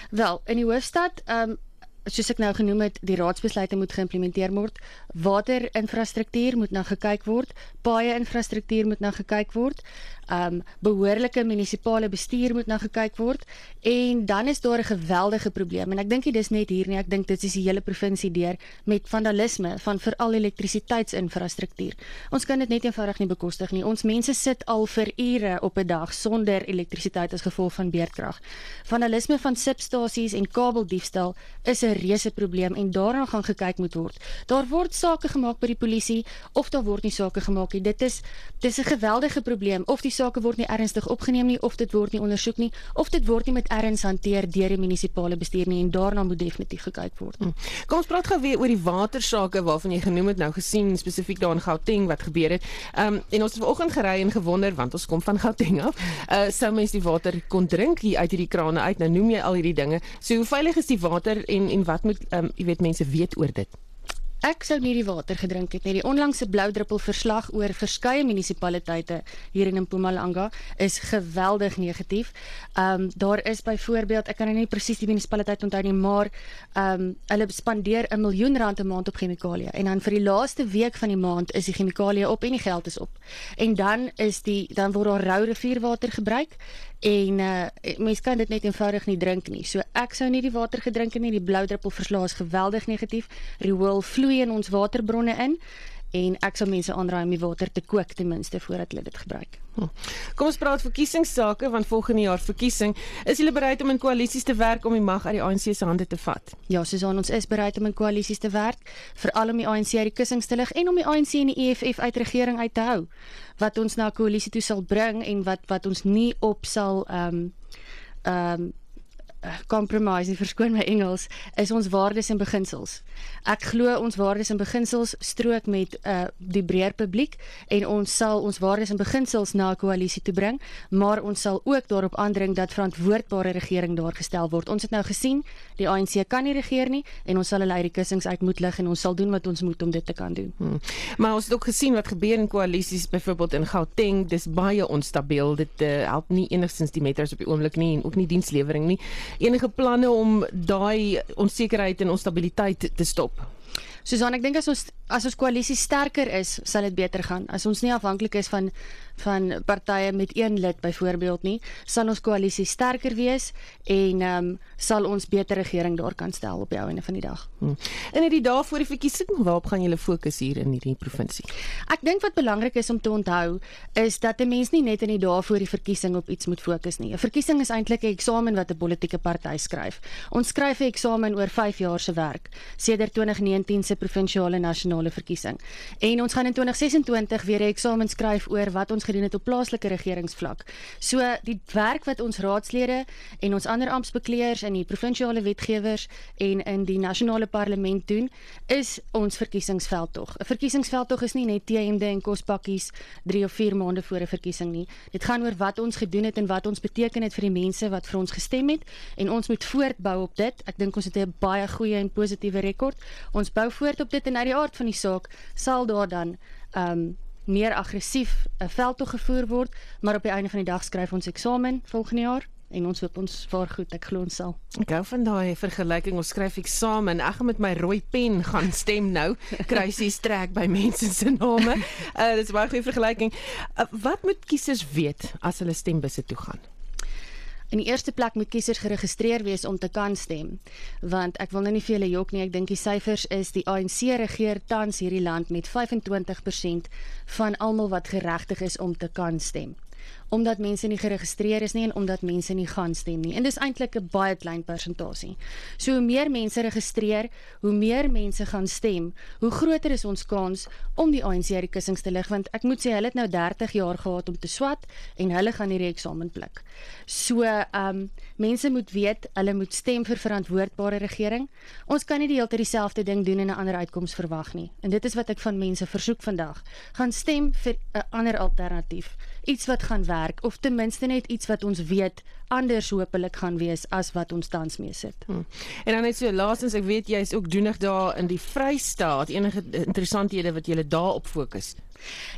Wel, in die hoofstad, ehm um, soos ek nou genoem het, die raadsbesluite moet geïmplementeer word. Waterinfrastruktuur moet nou gekyk word, paaie infrastruktuur moet nou gekyk word um behoorlike munisipale bestuur moet nou gekyk word en dan is daar 'n geweldige probleem en ek dink dit is net hier nie ek dink dit is die hele provinsie deur met vandalisme van veral elektrisiteitsinfrastruktuur. Ons kan dit net eenvoudig nie bekostig nie. Ons mense sit al vir ure op 'n dag sonder elektrisiteit as gevolg van beerdkrag. Vandalisme van substasies en kabeldiefstal is 'n reuse probleem en daarna gaan gekyk moet word. Daar word sake gemaak by die polisie of daar word nie sake gemaak nie. Dit is dis 'n geweldige probleem of die sake word nie ernstig opgeneem nie of dit word nie ondersoek nie of dit word nie met erns hanteer deur die munisipale bestuur nie en daarna moet definitief gekyk word. Hmm. Kom ons praat gou weer oor die watersake waarvan jy genoem het nou gesien spesifiek daar in Gauteng wat gebeur het. Ehm um, en ons het vanoggend gery en gewonder want ons kom van Gauteng af. Uh sou mens die water kon drink hier uit hierdie krane uit. Nou noem jy al hierdie dinge. So hoe veilig is die water en en wat moet ehm um, jy weet mense weet oor dit? Ek sou nie die water gedrink het nie. Die onlangse blou druppel verslag oor verskeie munisipaliteite hier in Mpumalanga is geweldig negatief. Ehm um, daar is byvoorbeeld, ek kan nou nie presies die munisipaliteit onthou nie, maar ehm um, hulle spandeer 'n miljoen rand 'n maand op chemikalieë en dan vir die laaste week van die maand is die chemikalieë op en die geld is op. En dan is die dan word daar rou rivierwater gebruik en uh, mens kan dit net eenvoudig nie drink nie. So ek sou nie die water gedrink het nie. Die blou druppel verslaas geweldig negatief. Vloei vloei in ons waterbronne in en ek sal mense aanraai om die water te kook ten minste voordat hulle dit gebruik. Hm. Kom ons praat verkiesingsake want volgende jaar verkiesing is julle bereid om in koalisies te werk om die mag uit die ANC se hande te vat. Ja, Susan, ons is bereid om in koalisies te werk veral om die ANC uit die kussings te lig en om die ANC en die EFF uit regering uit te hou wat ons na 'n koalisie toe sal bring en wat wat ons nie op sal ehm um, ehm um, compromise, nie verskoon my Engels, is ons waardes en beginsels. Ek glo ons waardes en beginsels strook met uh die breër publiek en ons sal ons waardes en beginsels na 'n koalisie toe bring, maar ons sal ook daarop aandring dat verantwoordbare regering daar gestel word. Ons het nou gesien, die ANC kan nie regeer nie en ons sal hulle uit die kussings uit moet lig en ons sal doen wat ons moet om dit te kan doen. Hmm. Maar ons het ook gesien wat gebeur in koalisies byvoorbeeld in Gauteng, dis baie onstabiel. Dit uh, help nie enigstens die metros op die oomblik nie en ook nie dienslewering nie. Enige planne om daai onsekerheid en onstabiliteit te stop? Susan, ek dink as ons as ons koalisie sterker is, sal dit beter gaan. As ons nie afhanklik is van van partye met een lid byvoorbeeld nie, sal ons koalisie sterker wees en ehm um, sal ons beter regering daar kan stel op die einde van die dag. Hmm. In die dae voor die verkiesing, waarop gaan julle fokus hier in hierdie provinsie? Ek dink wat belangrik is om te onthou is dat 'n mens nie net in die dae voor die verkiesing op iets moet fokus nie. 'n Verkiesing is eintlik 'n eksamen wat 'n politieke party skryf. Ons skryf 'n eksamen oor 5 jaar se werk sedert 2019 se provinsiale nasionale verkiesing. En ons gaan in 2026 weer 'n eksamen skryf oor wat ons gedoen het op plaaslike regeringsvlak. So die werk wat ons raadslede en ons ander amptbekleers in die provinsiale wetgewers en in die nasionale parlement doen, is ons verkiesingsveldtog. 'n Verkiesingsveldtog is nie net T-hemde en kospakkies 3 of 4 maande voor 'n verkiesing nie. Dit gaan oor wat ons gedoen het en wat ons beteken het vir die mense wat vir ons gestem het en ons moet voortbou op dit. Ek dink ons het 'n baie goeie en positiewe rekord. Ons bou voort op dit en uit die aard van die saak sal daar dan ehm um, meer aggressief 'n veldtog gevoer word, maar op die einde van die dag skryf ons eksamen volgende jaar en ons hoop ons vaar goed, ek glo ons sal. Ek hou van daai vergelyking, ons skryf eksamen, ek gaan met my rooi pen gaan stem nou, kruisies trek by mense se name. Uh dis baie goeie vergelyking. Uh, wat moet kiesers weet as hulle stembusse toe gaan? In die eerste plek moet kiesers geregistreer wees om te kan stem, want ek wil nou nie vir julle jok nie, ek dink die syfers is die ANC regeer tans hierdie land met 25% van almal wat geregtig is om te kan stem omdat mense nie geregistreer is nie en omdat mense nie gaan stem nie. En dis eintlik 'n baie klein persentasie. So hoe meer mense registreer, hoe meer mense gaan stem, hoe groter is ons kans om die ANC uit die kussings te lig want ek moet sê hulle het nou 30 jaar gehad om te swat en hulle gaan hierdie eksamen pluk. So, ehm um, mense moet weet, hulle moet stem vir verantwoordbare regering. Ons kan nie die hele tyd dieselfde ding doen en 'n ander uitkoms verwag nie. En dit is wat ek van mense versoek vandag. Gaan stem vir 'n ander alternatief. Iets wat gaan werk of ten minste net iets wat ons weet anders hopelik gaan wees as wat ons tans mee sit. Hmm. En dan net so laastens ek weet jy is ook doenig daar in die Vrystaat enige interessanthede wat jy daarop fokus.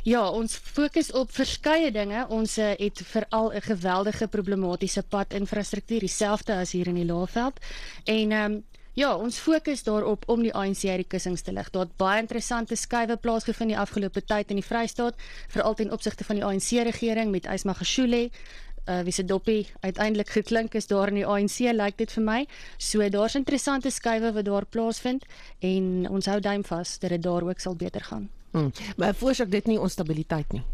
Ja, ons fokus op verskeie dinge. Ons uh, het veral 'n geweldige problematiese padinfrastruktuur, dieselfde as hier in die Laagveld. En ehm um, Ja, ons fokus daarop om die ANC uit die kussings te lig. Daar het baie interessante skuwe plaasgevind die afgelope tyd in die Vrystaat, veral ten opsigte van die ANC regering met Ysma Gashule. Uh wie se dopie uiteindelik geklink is daar in die ANC lyk like dit vir my. So daar's interessante skuwe wat daar plaasvind en ons hou duim vas dat dit daar ook sal beter gaan. Hmm. Maar veroorsaak dit nie onstabiliteit nie.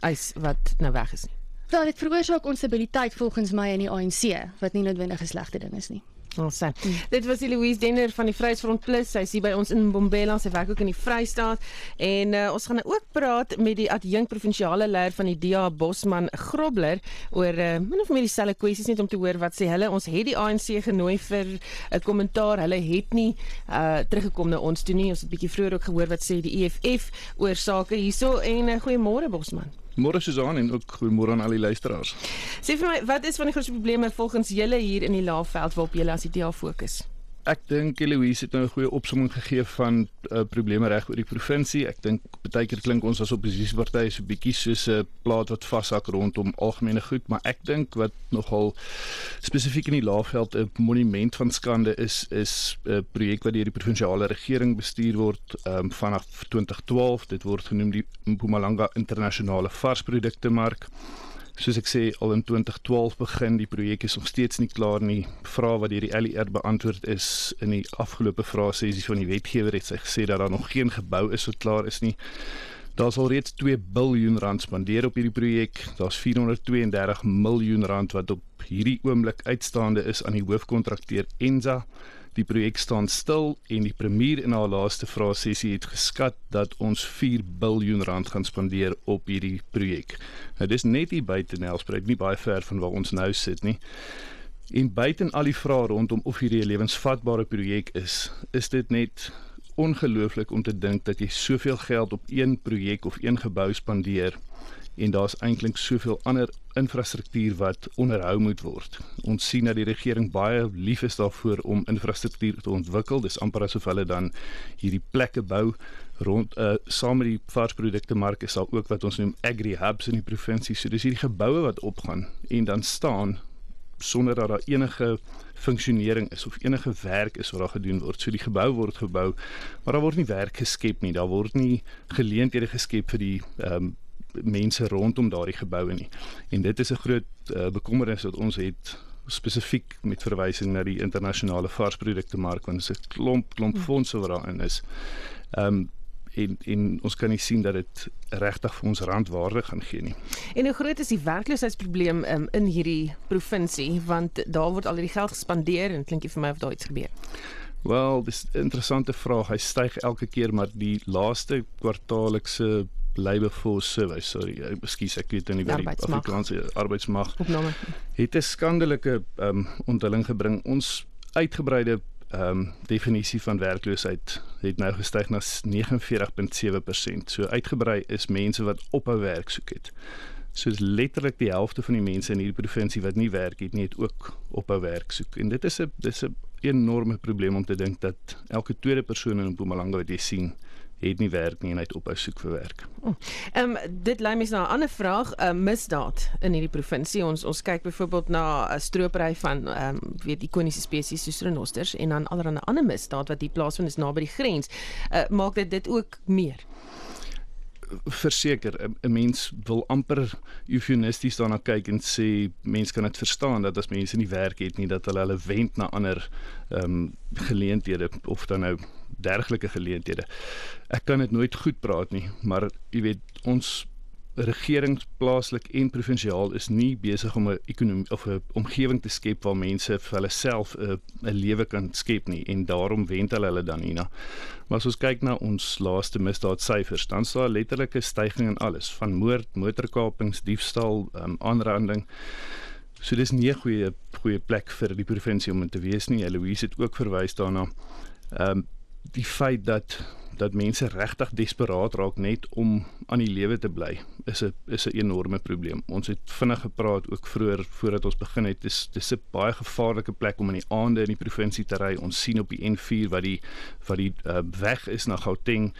Eis wat nou weg is nie. Wel, dit veroorsaak onstabiliteit volgens my in die ANC wat nie noodwendig 'n slegte ding is nie. Ons sê. Mm. Dit was Louise Denner van die Vryheidsfront Plus. Sy is hier by ons in Bombela. Sy werk ook in die Vrystaat. En uh, ons gaan nou ook praat met die adjunk provinsiale leier van die DA Bosman Grobler oor uh, min of meer dieselfde kwessies net om te hoor wat sê hulle. Ons het die ANC genooi vir 'n kommentaar. Hulle het nie uh, teruggekom na ons toe nie. Ons het 'n bietjie vroeër ook gehoor wat sê die EFF oor sake hierso en uh, goeiemôre Bosman. Môre Susan en ook goeiemôre aan al die luisteraars. Sê vir my, wat is van die grootste probleme volgens julle hier in die Laagveld waarop julle as die DA fokus? Ek dink Eloise het nou 'n goeie opsomming gegee van uh, probleme reg oor die provinsie. Ek dink baie keer klink ons as oppositiepartye so bietjie soos 'n plaat wat vashak rondom algemene goed, maar ek dink wat nogal spesifiek in die Laagveld 'n monument van skande is, is 'n projek wat deur die provinsiale regering bestuur word um, vanaf 2012. Dit word genoem die Mpumalanga Internasionale Varsprodukte Mark. Soos ek sê al in 2012 begin die projek is nog steeds nie klaar nie. Vrae wat deur die LER beantwoord is in die afgelope vraesessie van die wetgewer het sy gesê dat daar nog geen gebou is wat klaar is nie. Daar's al reeds 2 miljard rand spandeer op hierdie projek. Daar's 432 miljoen rand wat op hierdie oomblik uitstaande is aan die hoofkontrakteur Enza. Die projek staan stil en die premier in haar laaste vraesessie het geskat dat ons 4 miljard rand gaan spandeer op hierdie projek. Nou dis net hier buite Nelspruit, nie baie ver van waar ons nou sit nie. En buiten al die vrae rondom of hierdie 'n lewensvatbare projek is, is dit net ongelooflik om te dink dat jy soveel geld op een projek of een gebou spandeer en daar's eintlik soveel ander infrastruktuur wat onderhou moet word. Ons sien dat die regering baie lief is daarvoor om infrastruktuur te ontwikkel. Dis amper asof hulle dan hierdie plekke bou rond uh saam met die varsprodukte mark is daar ook wat ons noem agri hubs in die provinsie. So dis hierdie geboue wat opgaan en dan staan sonder dat daar enige funksionering is of enige werk is wat daar gedoen word. So die gebou word gebou, maar daar word nie werk geskep nie. Daar word nie geleenthede geskep vir die ehm um, mense rondom daardie geboue nie. En dit is 'n groot uh, bekommernis wat ons het spesifiek met verwysing na die internasionale varsprodukte mark want dit is 'n klomp klomp hmm. fondse wat daarin is. Ehm um, en en ons kan nie sien dat dit regtig vir ons randwaarde gaan gee nie. En hoe groot is die werkloosheidsprobleem um, in hierdie provinsie want daar word al die geld gespandeer en klink jy vir my of daar iets gebeur? Wel, dis 'n interessante vraag. Hy styg elke keer, maar die laaste kwartaallikse Labour Force Survey, sorry, ekskuus, ek weet nie wat die Afrikaanse arbeidsmag opname het 'n skandelike um, onthulling gebring. Ons uitgebreide ehm um, definisie van werkloosheid het nou gestyg na 49.7%. So uitgebrei is mense wat ophou werk soek het. So is letterlik die helfte van die mense in hierdie provinsie wat nie werk het nie, het ook ophou werk soek. En dit is 'n dis 'n enorme probleem om te dink dat elke tweede persoon in Mpumalanga wat jy sien het nie werk nie en hy het ophou soek vir werk. Ehm um, dit lei my na 'n ander vraag, 'n uh, misdaad in hierdie provinsie. Ons ons kyk byvoorbeeld na 'n stropery van ehm um, weet ikoniese spesies soos renosters en dan allerlei ander misdaad wat hier plaasvind is naby die grens. Uh, maak dit dit ook meer? verseker 'n mens wil amper eufemisties daarna kyk en sê mense kan dit verstaan dat as mense nie werk het nie dat hulle hulle wend na ander ehm um, geleenthede of dan nou dergelike geleenthede. Ek kan dit nooit goed praat nie, maar jy weet ons regering plaaslik en provinsiaal is nie besig om 'n ekonomie of 'n omgewing te skep waar mense vir hulle self 'n 'n lewe kan skep nie en daarom wend hulle hulle dan hierna. Maar as ons kyk na ons laaste misdaadsyfers, dan staan letterlik 'n stygings in alles, van moord, motorkapings, diefstal, um, aanranding. So dis nie 'n goeie goeie plek vir die provinsie om in te wees nie. Louise het ook verwys daarna. Ehm um, die feit dat dat mense regtig desperaat raak net om aan die lewe te bly is 'n is 'n enorme probleem. Ons het vinnig gepraat ook vroeër voordat ons begin het. Dis dis 'n baie gevaarlike plek om in die aande in die provinsie te ry. Ons sien op die N4 wat die wat die uh, weg is na Gauteng,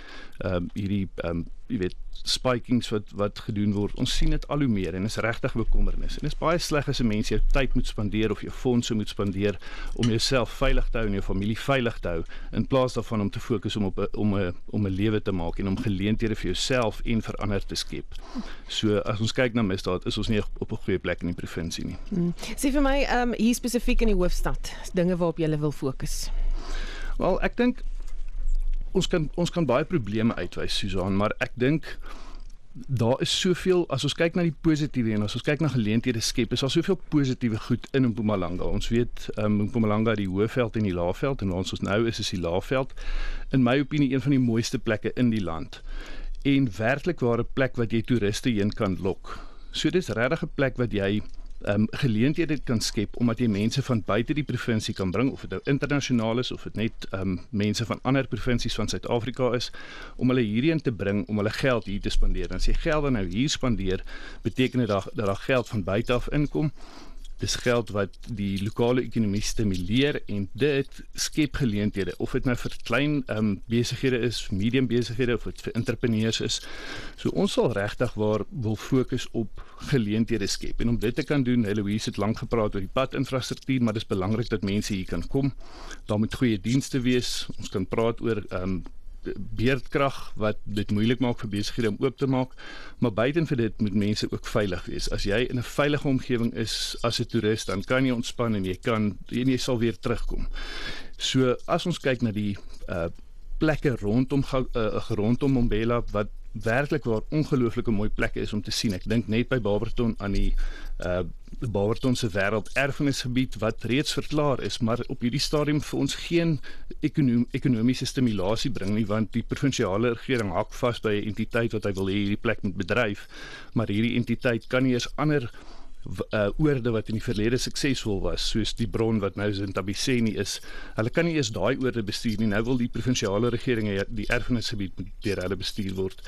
uh, hierdie um, jy weet spikings wat wat gedoen word. Ons sien dit al hoe meer en is regtig bekommernis. En dit is baie sleg as 'n mens jou tyd moet spandeer of jou fondse moet spandeer om jouself veilig te hou en jou familie veilig te hou in plaas daarvan om te fokus om op a, om 'n om 'n lewe te maak en om geleenthede vir jouself en vir ander te skep. So as ons kyk na misdaad, is ons nie op 'n goeie plek in die provinsie nie. Hmm. Sê vir my, ehm um, hier spesifiek in die hoofstad, dinge waarop jy wil fokus. Wel, ek dink ons kan ons kan baie probleme uitwys Susan, maar ek dink daar is soveel as ons kyk na die positiewe en as ons kyk na geleenthede skep, is daar soveel positiewe goed in Mpumalanga. Ons weet um, Mpumalanga die Hoëveld en die Laagveld en waar ons nou is is die Laagveld. In my opinie een van die mooiste plekke in die land. En werklik ware plek wat jy toeriste heen kan lok. So dis regtig 'n plek wat jy um, geleenthede kan skep omdat jy mense van buite die provinsie kan bring of dit nou internasionaal is of dit net um, mense van ander provinsies van Suid-Afrika is om hulle hierheen te bring om hulle geld hier te spandeer. En as jy geld dan nou hier spandeer, beteken dit dat daar geld van buite af inkom dis geld wat die lokale ekonomie stimuleer en dit skep geleenthede of dit nou vir klein um, besighede is, medium besighede of dit vir entrepreneurs is. So ons sal regtig waar wil fokus op geleenthede skep. En om dit te kan doen, Heloise het lank gepraat oor die padinfrastruktuur, maar dis belangrik dat mense hier kan kom. Daar moet goeie dienste wees. Ons kan praat oor um, beerdkrag wat dit moeilik maak vir besighede om oop te maak, maar buiten vir dit moet mense ook veilig wees. As jy in 'n veilige omgewing is as 'n toerist, dan kan jy ontspan en jy kan en jy sal weer terugkom. So as ons kyk na die uh plekke rondom uh, rondom Mbombela wat werklik waar ongelooflike mooi plekke is om te sien. Ek dink net by Barberton aan die uh Barberton se wêrelderfenisgebied wat reeds verklaar is, maar op hierdie stadium vir ons geen ekonom ekonomiese stimulasie bring nie want die provinsiale regering hak vas by 'n entiteit wat hy wil hê hierdie plek moet bedryf, maar hierdie entiteit kan nie eens ander uh, oorde wat in die verlede suksesvol was soos die bron wat nou in Tabiseni is. Hulle kan nie eers daai oorde bestuur nie. Nou wil die provinsiale regering die erfenisgebied deur hulle bestuur word.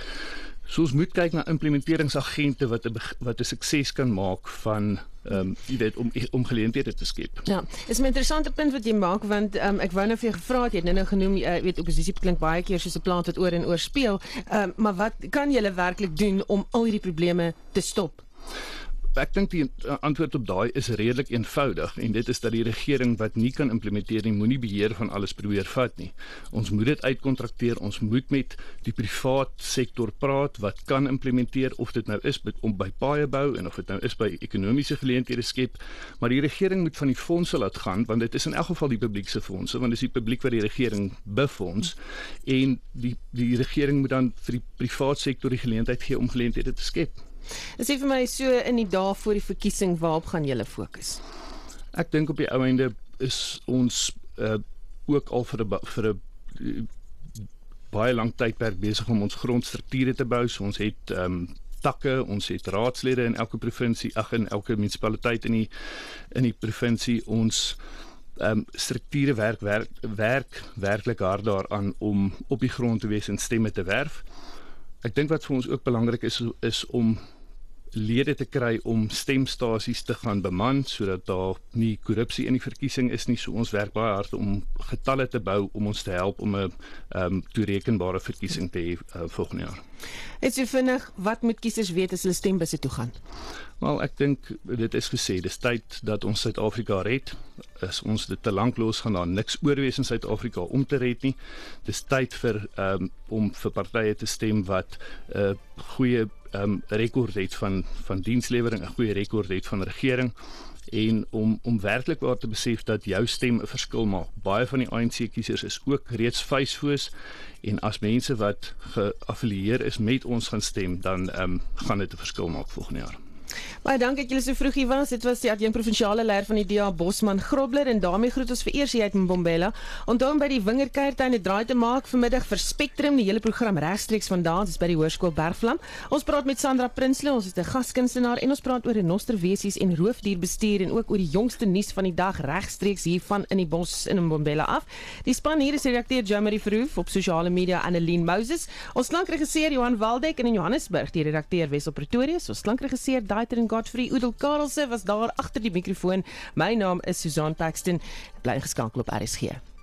So ons moet kyk na implementeringsagente wat 'n wat 'n sukses kan maak van ehm um, jy weet om om geleenthede te skep. Ja, is 'n interessante punt wat jy maak want ehm um, ek wou nou vir jou gevra het jy het nou genoem jy uh, weet oppositie klink baie keer soos 'n plant wat oor en oor speel. Ehm um, maar wat kan julle werklik doen om al hierdie probleme te stop? Ek dink die antwoord op daai is redelik eenvoudig en dit is dat die regering wat nie kan implementeer nie, moenie beheer van alles probeer vat nie. Ons moet dit uitkontrakteer. Ons moet met die privaat sektor praat wat kan implementeer of dit nou is om by paaie bou en of dit nou is by ekonomiese geleenthede skep, maar die regering moet van die fondse laat gaan want dit is in elk geval die publiek se fondse want dit is die publiek wat die regering befonds en die die regering moet dan vir die privaat sektor die geleentheid gee om geleenthede te skep. Dis vir my so in die dae voor die verkiesing waarop gaan julle fokus? Ek dink op die ou einde is ons uh, ook al vir 'n vir 'n uh, baie lank tydperk besig om ons grondstrukture te bou. So ons het ehm um, takke, ons het raadslede in elke provinsie, ag in elke munisipaliteit in die in die provinsie ons ehm um, strukture werk werk werk werklik hard daaraan om op die grond te wees en stemme te werf. Ek dink wat vir ons ook belangrik is is om lede te kry om stemstasies te gaan beman sodat daar nie korrupsie in die verkiesing is nie. So ons werk baie hard om getalle te bou om ons te help om 'n ehm um, toerekenbare verkiesing te hê uh, volgende jaar. Het jy vinnig wat moet kiesers weet as hulle stembusse toe gaan? Wel, ek dink dit is gesê, dis tyd dat ons Suid-Afrika red. Is ons dit te lank los gaan daar niks oor wees in Suid-Afrika om te red nie. Dis tyd vir ehm um, om vir partye te stem wat 'n uh, goeie ehm um, rekord het van van dienslewering, 'n goeie rekord het van regering en om om werklik waar te besef dat jou stem 'n verskil maak. Baie van die ANC kiesers is ook reeds facefoes en as mense wat geaffilieer is met ons gaan stem, dan ehm um, gaan dit 'n verskil maak volgende jaar. Baie dankie dat julle so vroeg hier was. Dit was die adjunk provinsiale leier van die DA Bosman Grobler en daarmee groet ons vir eers hier uit Mbombela. Onthou om by die Wingerkuiertuin 'n draai te maak vanmiddag vir Spectrum, die hele program regstreeks vandaan, dis by die Hoërskool Bergvlam. Ons praat met Sandra Prinsloo, ons is 'n gaskunstenaar en ons praat oor renosterwesies en roofdierbestuur en ook oor die jongste nuus van die dag regstreeks hier van in die bos in Mbombela af. Die span hier is redakteur Jamie Verhoef op sosiale media Annelien Moses. Ons klankregisseur Johan Waldek en in Johannesburg die redakteur Wessel Pretorius. Ons klankregisseur Daiter en Godfrey Udel Karelse was daar agter die mikrofoon. My naam is Susan Paxton. Bly geskakel op RSG.